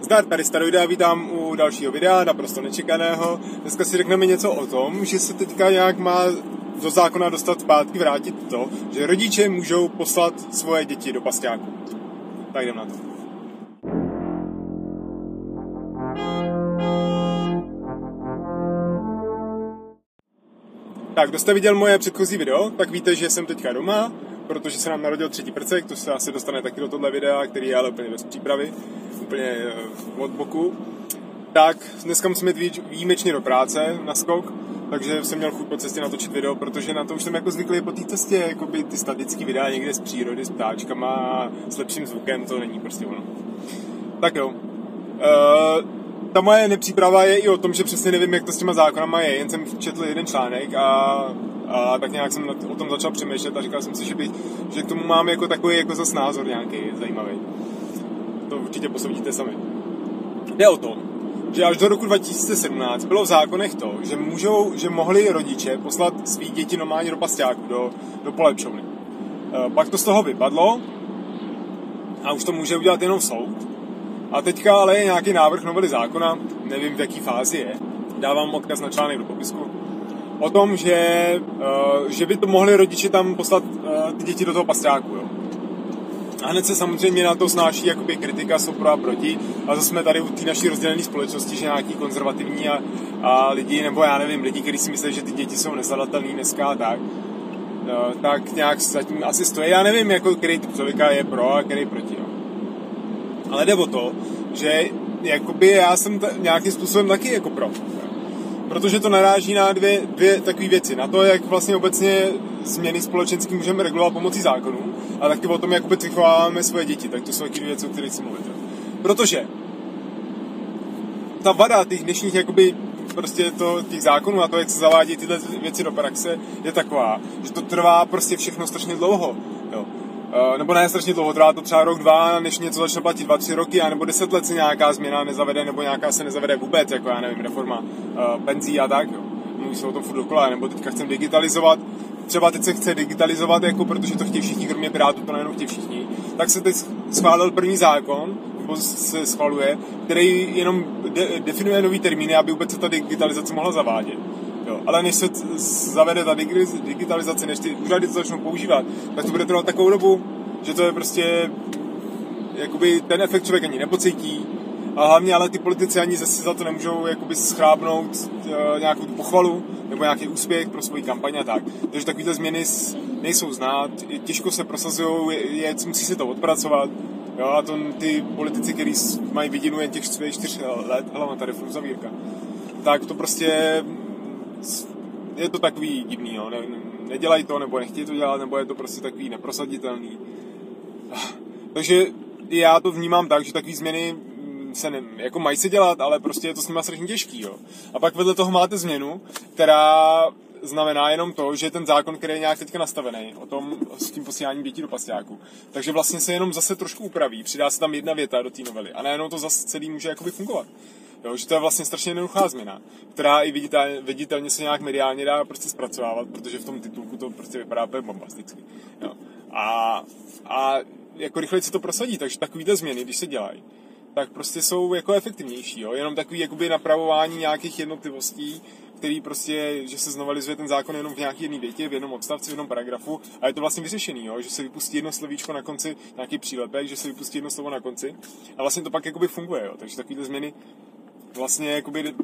Zdar, tady Staroida, vítám u dalšího videa, naprosto nečekaného. Dneska si řekneme něco o tom, že se teďka nějak má do zákona dostat zpátky, vrátit to, že rodiče můžou poslat svoje děti do pasťáku. Tak jdem na to. Tak, kdo jste viděl moje předchozí video, tak víte, že jsem teďka doma, protože se nám narodil třetí prcek, to se asi dostane taky do tohle videa, který je ale úplně bez přípravy, úplně eh, od boku. Tak dneska musím jít výjimečně do práce na skok, takže jsem měl chuť po cestě natočit video, protože na to už jsem jako zvyklý po té cestě, jako by ty statické videa někde z přírody, s ptáčkama a s lepším zvukem, to není prostě ono. Tak jo. Uh, ta moje nepříprava je i o tom, že přesně nevím, jak to s těma zákonama je, jen jsem četl jeden článek a a tak nějak jsem o tom začal přemýšlet a říkal jsem si, že, bych, že k tomu mám jako takový jako zas názor nějaký zajímavý. To určitě posoudíte sami. Jde o tom, že až do roku 2017 bylo v zákonech to, že, můžou, že mohli rodiče poslat svý děti normálně do pasťáku, do, do polepšovny. E, pak to z toho vypadlo a už to může udělat jenom soud. A teďka ale je nějaký návrh novely zákona, nevím v jaký fázi je, dávám odkaz na článek do popisku, o tom, že, uh, že by to mohli rodiče tam poslat uh, ty děti do toho pasťáku, jo. A hned se samozřejmě na to snáší jakoby kritika, jsou pro a proti. A zase jsme tady u té naší rozdělené společnosti, že nějaký konzervativní a, a lidi, nebo já nevím, lidi, kteří si myslí, že ty děti jsou nezvladatelné dneska a tak, uh, tak nějak zatím asi stojí. Já nevím, jako, který typ člověka je pro a který proti. Jo. Ale jde o to, že jakoby já jsem t- nějakým způsobem taky jako pro protože to naráží na dvě, dvě takové věci. Na to, jak vlastně obecně změny společenské můžeme regulovat pomocí zákonů, a taky o tom, jak vůbec vychováváme svoje děti. Tak to jsou taky věci, o kterých si mluvit. Protože ta vada těch dnešních jakoby prostě to, těch zákonů a to, jak se zavádí tyhle věci do praxe, je taková, že to trvá prostě všechno strašně dlouho. Jo. Uh, nebo ne strašně dlouho, trvá to třeba rok, dva, než něco začne platit, dva, tři roky, a nebo deset let se nějaká změna nezavede, nebo nějaká se nezavede vůbec, jako já nevím, reforma uh, penzí a tak, jo. Mluví se o tom furt dokola, nebo teďka chcem digitalizovat, třeba teď se chce digitalizovat, jako protože to chtějí všichni, kromě Pirátů to nejenom chtějí všichni, tak se teď schválil první zákon, nebo se schvaluje, který jenom de- definuje nový termíny, aby vůbec se ta digitalizace mohla zavádět. Jo, ale než se zavede ta digitalizace, než ty úřady to začnou používat, tak to bude trvat takovou dobu, že to je prostě jakoby ten efekt člověk ani nepocítí a hlavně ale ty politici ani zase za to nemůžou jakoby schrábnout e, nějakou tu pochvalu nebo nějaký úspěch pro svoji kampaň a tak. Takže takovéhle změny nejsou znát, těžko se prosazují, je, je, musí se to odpracovat. Jo, a to ty politici, kteří mají vidinu jen těch čtyř let, hele, tady furt zavírka, tak to prostě je to takový divný, jo. Ne, nedělají to, nebo nechtějí to dělat, nebo je to prostě takový neprosaditelný. Takže já to vnímám tak, že takové změny mm, se ne, jako mají se dělat, ale prostě je to s nimi strašně těžký, jo. A pak vedle toho máte změnu, která znamená jenom to, že ten zákon, který je nějak teďka nastavený, o tom s tím posíláním dětí do pasťáku, takže vlastně se jenom zase trošku upraví, přidá se tam jedna věta do té novely a najednou to zase celý může jakoby fungovat. Jo, že to je vlastně strašně jednoduchá změna, která i viditelně, viditelně se nějak mediálně dá prostě zpracovávat, protože v tom titulku to prostě vypadá úplně bombasticky. Jo. A, a jako rychle se to prosadí, takže takovýhle změny, když se dělají, tak prostě jsou jako efektivnější. Jo? Jenom takový jakoby napravování nějakých jednotlivostí, který prostě, že se znovalizuje ten zákon jenom v nějaké jedné větě, v jednom odstavci, v jednom paragrafu a je to vlastně vyřešený, jo? že se vypustí jedno slovíčko na konci, nějaký přílepek, že se vypustí jedno slovo na konci a vlastně to pak jakoby funguje, jo? takže takovéhle změny vlastně jakoby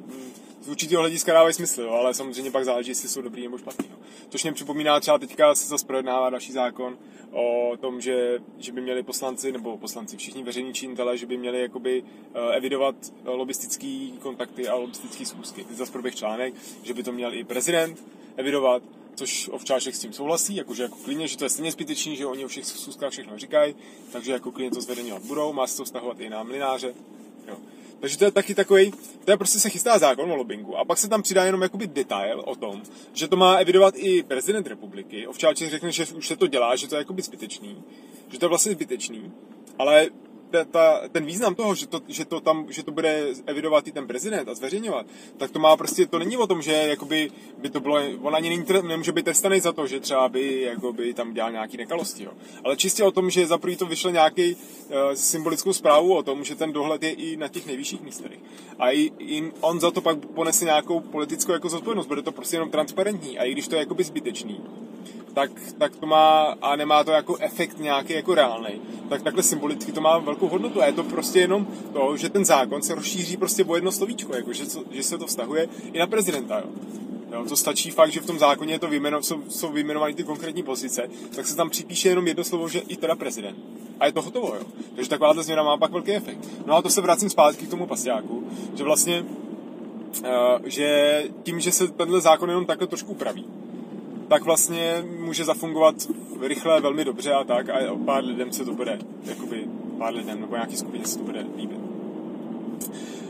z určitého hlediska dávají smysl, jo, ale samozřejmě pak záleží, jestli jsou dobrý nebo špatný. Jo. Což mě připomíná třeba teďka se zase projednává další zákon o tom, že, že by měli poslanci, nebo poslanci, všichni veřejní činitelé, že by měli jakoby eh, evidovat lobistické kontakty a lobistické schůzky. Teď zase proběh článek, že by to měl i prezident evidovat, což Ovčáček s tím souhlasí, jakože jako klidně, že to je stejně zbytečný, že oni o všech schůzkách všechno říkají, takže jako klidně to zvedení budou, má se to vztahovat i na mlináře. Jo. Takže to je taky takový, to je prostě se chystá zákon o lobbingu a pak se tam přidá jenom jakoby detail o tom, že to má evidovat i prezident republiky. Ovčáček řekne, že už se to dělá, že to je jakoby zbytečný, že to je vlastně zbytečný, ale ta, ta, ten význam toho, že to, že, to tam, že to bude evidovat i ten prezident a zveřejňovat, tak to má prostě, to není o tom, že jakoby by to bylo, on ani není, nemůže být trestaný za to, že třeba by jakoby tam dělal nějaký nekalosti, jo. Ale čistě o tom, že za prvý to vyšlo nějaký uh, symbolickou zprávu o tom, že ten dohled je i na těch nejvyšších místech. A i, i on za to pak ponese nějakou politickou jako zodpovědnost, bude to prostě jenom transparentní. A i když to je jakoby zbytečný, tak, tak to má, a nemá to jako efekt nějaký jako reálný, tak takhle symbolicky to má velkou hodnotu. A je to prostě jenom to, že ten zákon se rozšíří prostě o jedno slovíčko, jako že, že se to vztahuje i na prezidenta. Jo. Jo, to stačí fakt, že v tom zákoně je to vyjmeno, jsou, jsou vyjmenovány ty konkrétní pozice, tak se tam připíše jenom jedno slovo, že i teda prezident. A je to hotovo, jo. Takže taková změna má pak velký efekt. No a to se vracím zpátky k tomu pasiáku, že vlastně, uh, že tím, že se tenhle zákon jenom takhle trošku upraví, tak vlastně může zafungovat rychle, velmi dobře a tak a pár lidem se to bude, jakoby pár lidem nebo nějaký skupině se to bude líbit.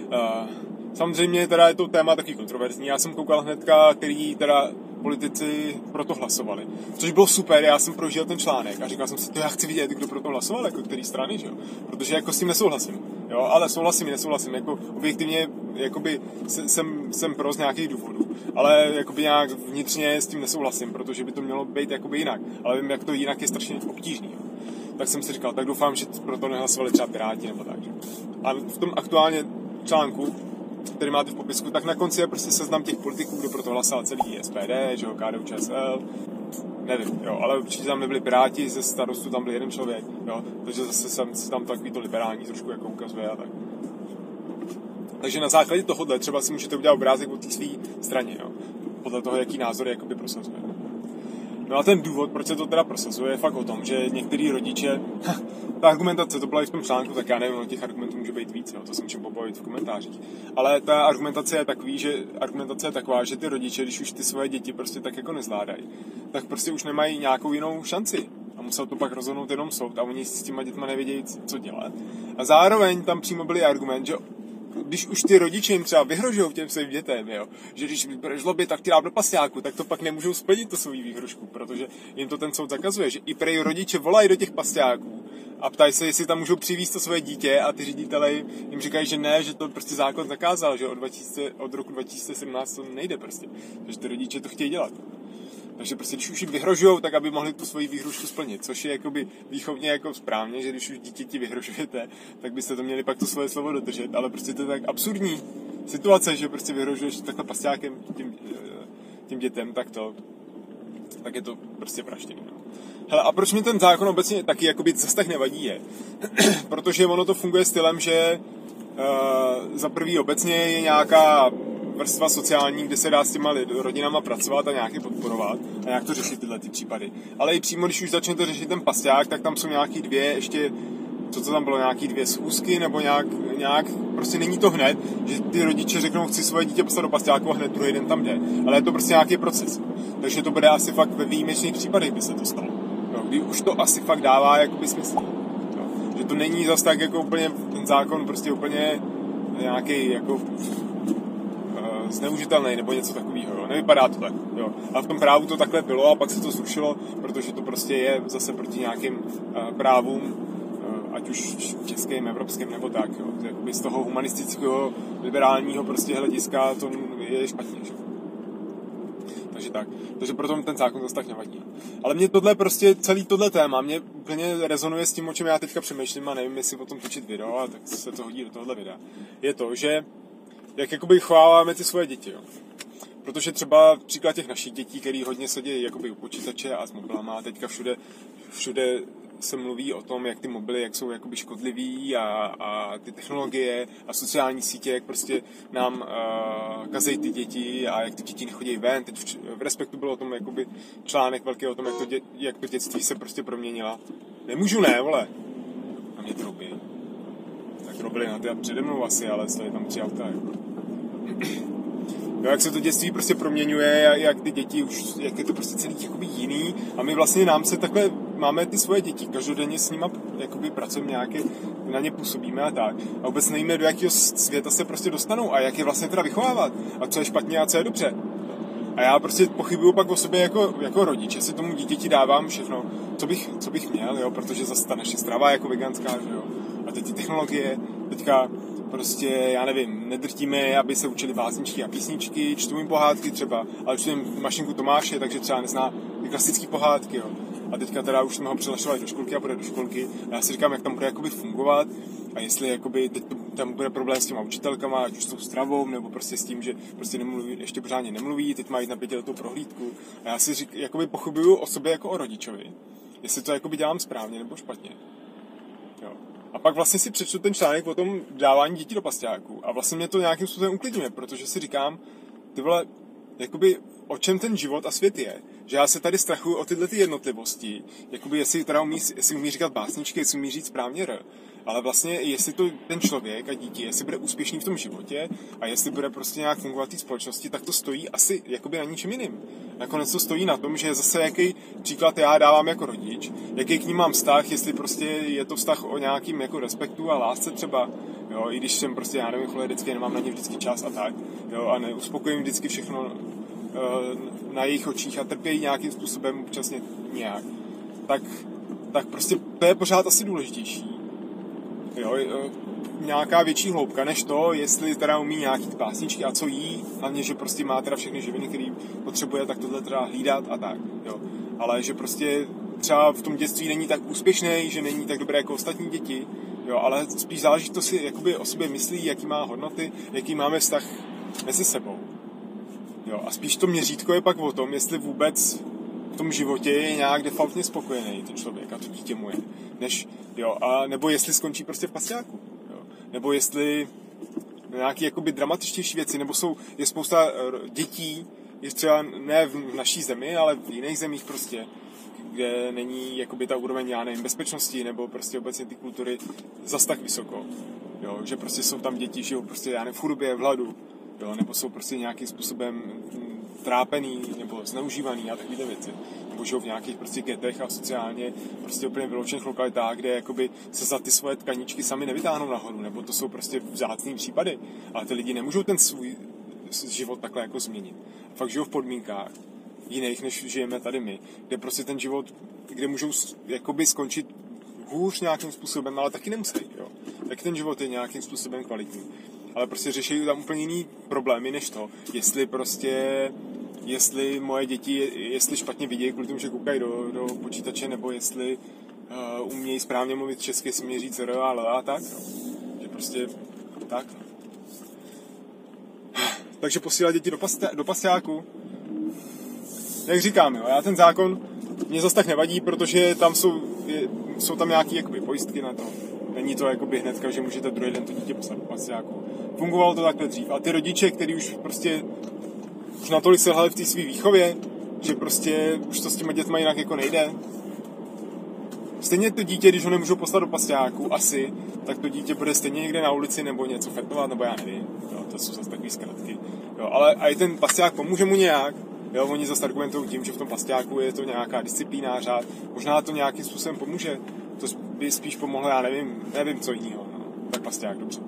Uh, samozřejmě teda je to téma taky kontroverzní. Já jsem koukal hnedka, který teda politici pro to hlasovali. Což bylo super, já jsem prožil ten článek a říkal jsem si, to já chci vidět, kdo pro to hlasoval, jako který strany, že jo? Protože jako s tím nesouhlasím. Jo, ale souhlasím, nesouhlasím, jako objektivně jakoby jsem, jsem pro z nějakých důvodů, ale jakoby nějak vnitřně s tím nesouhlasím, protože by to mělo být jakoby jinak, ale vím, jak to jinak je strašně obtížný. Tak jsem si říkal, tak doufám, že pro to nehlasovali třeba Piráti nebo tak. A v tom aktuálně článku, který máte v popisku, tak na konci je prostě seznam těch politiků, kdo pro to hlasoval celý SPD, že jo, KDU, ČSL, nevím, jo, ale určitě tam nebyli Piráti, ze starostu tam byl jeden člověk, jo, takže zase jsem si tam takový to liberální trošku jako ukazuje a tak. Takže na základě tohohle třeba si můžete udělat obrázek o té své straně, jo, podle toho, jaký názor jakoby prosazuje. No a ten důvod, proč se to teda prosazuje, je fakt o tom, že některý rodiče, ta argumentace, to byla i v tom článku, tak já nevím, těch argumentů může být víc, jo, to se můžeme pobavit v komentářích. Ale ta argumentace je takový, že argumentace je taková, že ty rodiče, když už ty svoje děti prostě tak jako nezvládají, tak prostě už nemají nějakou jinou šanci. A musel to pak rozhodnout jenom soud a oni s těma dětma nevědějí, co dělat. A zároveň tam přímo byl argument, že když už ty rodiče jim třeba vyhrožují těm svým dětem, jo, že když budeš zlobit, tak ti dám do pasňáku, tak to pak nemůžou splnit to svou výhrožku, protože jim to ten soud zakazuje, že i prej rodiče volají do těch pasňáků a ptají se, jestli tam můžou přivést to své dítě a ty ředitelé jim říkají, že ne, že to prostě zákon zakázal, že od, 2000, od roku 2017 to nejde prostě, takže ty rodiče to chtějí dělat. Takže prostě, když už jim vyhrožují, tak aby mohli tu svoji výhrušku splnit, což je jakoby výchovně jako správně, že když už dítěti vyhrožujete, tak byste to měli pak to svoje slovo dodržet, ale prostě to je tak absurdní situace, že prostě vyhrožuješ takhle pasťákem tím, eh, tím dětem, tak to, tak je to prostě vražděný. No. Hele, a proč mi ten zákon obecně taky jakoby zase tak nevadí je? Protože ono to funguje stylem, že uh, za prvý obecně je nějaká vrstva sociální, kde se dá s těma rodinama pracovat a nějaký podporovat a nějak to řešit tyhle ty případy. Ale i přímo, když už začnete řešit ten pasťák, tak tam jsou nějaký dvě ještě co to tam bylo, nějaký dvě schůzky, nebo nějak, nějak, prostě není to hned, že ty rodiče řeknou, chci svoje dítě poslat do pasťáku a hned druhý den tam jde. Ale je to prostě nějaký proces. Takže to bude asi fakt ve výjimečných případech, by se to stalo. No, kdy už to asi fakt dává jakoby smysl. No, že to není zas tak jako úplně, ten zákon prostě úplně nějaký jako zneužitelný nebo něco takového. Nevypadá to tak. Jo. A v tom právu to takhle bylo a pak se to zrušilo, protože to prostě je zase proti nějakým uh, právům, uh, ať už českým, evropským nebo tak. Jo. Jakoby z toho humanistického, liberálního prostě hlediska to je špatně. Že? Takže tak. Takže proto ten zákon zase tak nevadí. Ale mě tohle prostě, celý tohle téma, mě úplně rezonuje s tím, o čem já teďka přemýšlím a nevím, jestli o tom točit video, a tak se to hodí do tohle videa. Je to, že jak jakoby chváláme ty svoje děti, jo. Protože třeba příklad těch našich dětí, který hodně sedí jakoby u počítače a s mobilama a teďka všude, všude se mluví o tom, jak ty mobily, jak jsou jakoby škodlivý a, a ty technologie a sociální sítě, jak prostě nám uh, kazejí ty děti a jak ty děti nechodí ven. Teď v, v Respektu bylo o tom jakoby článek velký o tom, jak to, dě, jak to dětství se prostě proměnila. Nemůžu ne, vole. A mě troubí. Tak robili na ty přede mnou asi, ale je tam tři auta. Jako. Jo, jak se to dětství prostě proměňuje, jak ty děti už, jak je to prostě celý jakoby jiný a my vlastně nám se takhle, máme ty svoje děti, každodenně s nima jakoby pracujeme nějaké, na ně působíme a tak. A vůbec nevíme, do jakého světa se prostě dostanou a jak je vlastně teda vychovávat a co je špatně a co je dobře. A já prostě pochybuju pak o sobě jako, jako rodič, jestli tomu dítěti dávám všechno, co bych, co bych měl, jo, protože zase ta naše strava jako veganská, že jo A teď ty technologie, teďka prostě, já nevím, nedrtíme, aby se učili básničky a písničky, čtu jim pohádky třeba, ale čtu jim mašinku Tomáše, takže třeba nezná ty klasické pohádky, jo. A teďka teda už jsme ho přihlašovali do školky a bude do školky. A já si říkám, jak tam bude jakoby fungovat a jestli jakoby teď tam bude problém s těma učitelkama, ať už s tou stravou, nebo prostě s tím, že prostě nemluví, ještě pořádně nemluví, teď mají na pětiletou prohlídku. A já si řík, jakoby pochybuju o sobě jako o rodičovi. Jestli to jakoby dělám správně nebo špatně. Jo. A pak vlastně si přečtu ten článek o tom dávání dětí do pastáků a vlastně mě to nějakým způsobem uklidňuje, protože si říkám, ty vole, jakoby o čem ten život a svět je. Že já se tady strachuju o tyhle ty jednotlivosti, jakoby jestli teda umí, jestli umí říkat básničky, jestli umí říct správně R, ale vlastně jestli to ten člověk a dítě, jestli bude úspěšný v tom životě a jestli bude prostě nějak fungovat v té společnosti, tak to stojí asi jakoby na ničem jiným. Nakonec to stojí na tom, že zase jaký příklad já dávám jako rodič, jaký k ním mám vztah, jestli prostě je to vztah o nějakým jako respektu a lásce třeba, jo, i když jsem prostě, já nevím, vždycky nemám na ně vždycky čas a tak, jo, a neuspokojím vždycky všechno Eh, na jejich očích a trpějí nějakým způsobem občasně nějak, tak, tak prostě to je pořád asi důležitější. Jo, eh, nějaká větší hloubka než to, jestli teda umí nějaký pásničky a co jí, hlavně, že prostě má teda všechny živiny, které potřebuje, tak tohle teda hlídat a tak, jo. Ale že prostě třeba v tom dětství není tak úspěšný, že není tak dobré jako ostatní děti, jo, ale spíš záleží to si jakoby o sobě myslí, jaký má hodnoty, jaký máme vztah mezi sebou. Jo, a spíš to měřítko je pak o tom, jestli vůbec v tom životě je nějak defaultně spokojený ten člověk a to dítě mu je. Než, jo, a nebo jestli skončí prostě v pasiáku. Jo. Nebo jestli nějaké jakoby dramatičtější věci, nebo jsou, je spousta eh, dětí, je třeba ne v naší zemi, ale v jiných zemích prostě, kde není jakoby ta úroveň, já nevím, bezpečnosti, nebo prostě obecně ty kultury zas tak vysoko. Jo, že prostě jsou tam děti, žijou prostě, já nevím, v chudobě, v hladu, jo, nebo jsou prostě nějakým způsobem mm, trápený nebo zneužívaný a takové věci. Nebo žijou v nějakých prostě getech a sociálně prostě úplně vyloučených lokalitách, kde jakoby se za ty svoje tkaničky sami nevytáhnou nahoru, nebo to jsou prostě vzácný případy. Ale ty lidi nemůžou ten svůj život takhle jako změnit. Fakt žijou v podmínkách jiných, než žijeme tady my, kde prostě ten život, kde můžou jakoby skončit hůř nějakým způsobem, ale taky nemusí, jo. Tak ten život je nějakým způsobem kvalitní ale prostě řeší tam úplně jiný problémy než to, jestli prostě jestli moje děti, jestli špatně vidí kvůli tomu, že koukají do, do počítače, nebo jestli uh, umějí správně mluvit česky, jestli mě říct a L a tak, no. Že prostě tak, no. Takže posílat děti do, paste, do pasťáku. Jak říkám, jo, já ten zákon mě zase tak nevadí, protože tam jsou, je, jsou tam nějaké jakoby, pojistky na to. Není to jakoby hnedka, že můžete druhý den to dítě poslat do pasťáku fungovalo to takhle dřív. A ty rodiče, kteří už prostě už natolik selhali v té své výchově, že prostě už to s těma dětma jinak jako nejde. Stejně to dítě, když ho nemůžu poslat do pasťáku, asi, tak to dítě bude stejně někde na ulici nebo něco fetovat, nebo já nevím. Jo, to jsou zase takové zkratky. Jo, ale a i ten pasťák pomůže mu nějak. Jo, oni zase argumentují tím, že v tom pasťáku je to nějaká disciplína, řád. Možná to nějakým způsobem pomůže. To by spíš pomohlo, já nevím, nevím co jiného. No. Tak pasťák, dobře.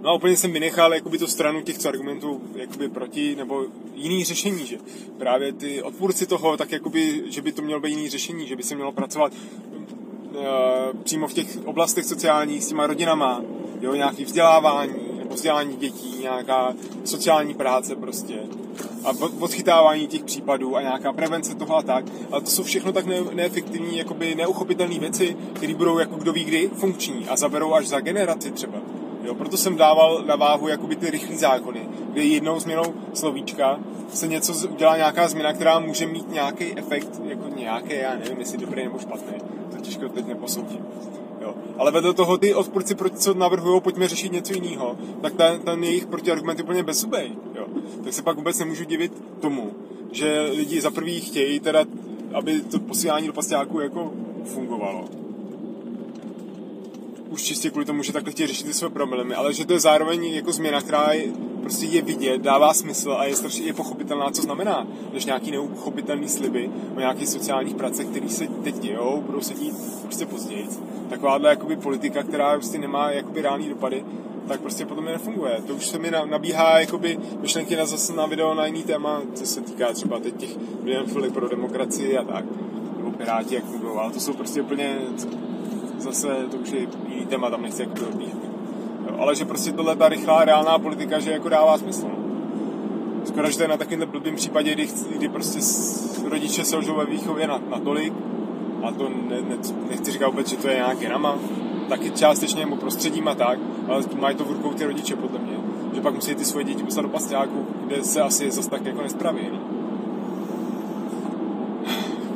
No a úplně jsem vynechal jakoby tu stranu těch, argumentů jakoby proti, nebo jiný řešení, že právě ty odpůrci toho, tak jakoby, že by to mělo být jiný řešení, že by se mělo pracovat uh, přímo v těch oblastech sociálních s těma rodinama, jo, nějaký vzdělávání, nebo vzdělání dětí, nějaká sociální práce prostě a odchytávání těch případů a nějaká prevence toho a tak. Ale to jsou všechno tak ne- neefektivní, jakoby neuchopitelné věci, které budou jako kdo ví kdy funkční a zaberou až za generaci třeba. Jo, proto jsem dával na váhu jakoby ty rychlé zákony, kde jednou změnou slovíčka se něco udělá nějaká změna, která může mít nějaký efekt, jako nějaký, já nevím, jestli dobrý nebo špatný, to těžko teď neposoudím. Jo. Ale vedle toho ty odpůrci, proti co navrhují, pojďme řešit něco jiného, tak ten, ten jejich protiargument je úplně bezubej. Jo. Tak se pak vůbec nemůžu divit tomu, že lidi za prvý chtějí teda, aby to posílání do jako fungovalo už čistě kvůli tomu, že takhle chtějí řešit ty své problémy, ale že to je zároveň jako změna, která je, prostě je vidět, dává smysl a je strašně je pochopitelná, co znamená, než nějaký neuchopitelný sliby o nějakých sociálních pracech, které se teď dějou, budou se dít prostě později. Takováhle jakoby politika, která prostě nemá jakoby reální dopady, tak prostě potom mi nefunguje. To už se mi nabíhá jakoby myšlenky na zase na video na jiný téma, co se týká třeba teď těch milion pro demokracii a tak, nebo Piráti, jak fungují, ale to jsou prostě úplně zase to už je jiný téma, tam nechci jako. Ale že prostě tohle ta rychlá, reálná politika, že jako dává smysl. Skoro, že to je na takovém blbým případě, kdy, kdy prostě rodiče selžou ve výchově na, na tolik, a to ne, ne, nechci říkat vůbec, že to je nějak jinama, taky částečně nebo prostředím a tak, ale mají to v rukou ty rodiče podle mě. Že pak musí ty svoje děti poslat do pastáku, kde se asi zase tak jako nespraví.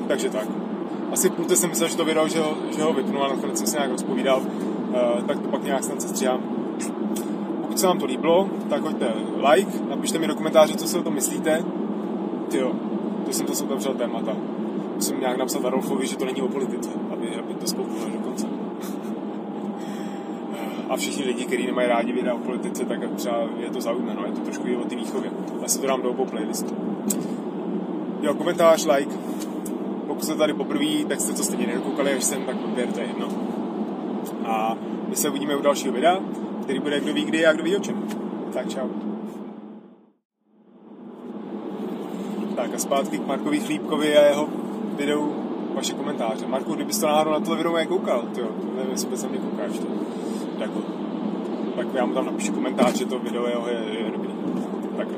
Takže tak. Asi půlce jsem myslel, že to video, že ho, že ho vypnu a nakonec jsem se nějak rozpovídal, uh, tak to pak nějak snad sestříhám. Pokud se vám to líbilo, tak hoďte like, napište mi do komentáře, co si o tom myslíte. Jo, to jsem zase otevřel témata. Musím nějak napsat Adolfovi, že to není o politice, aby, aby to spouknul do konce. A všichni lidi, kteří nemají rádi videa o politice, tak třeba je to zaujme, no, je to trošku i o ty výchově. Asi to dám do obou playlistu. Jo, komentář, like. Pokud jste tady poprvé, tak jste to stejně nedokoukali, až jsem, tak odběr, to je jedno. A my se uvidíme u dalšího videa, který bude kdo ví kdy a kdo ví o čem. Tak čau. Tak a zpátky k Markovi Chlípkovi a jeho videu vaše komentáře. Marku, kdybys to náhodou na tohle video koukal, tyjo, nevím, jestli bys na mě koukáš. To. Tak, tak já mu tam napíšu komentář, že to video jeho je, je dobrý. Tak